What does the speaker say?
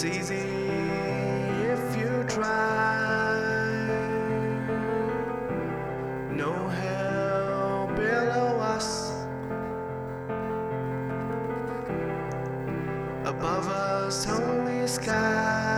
It's easy if you try. No hell below us, above us, only sky.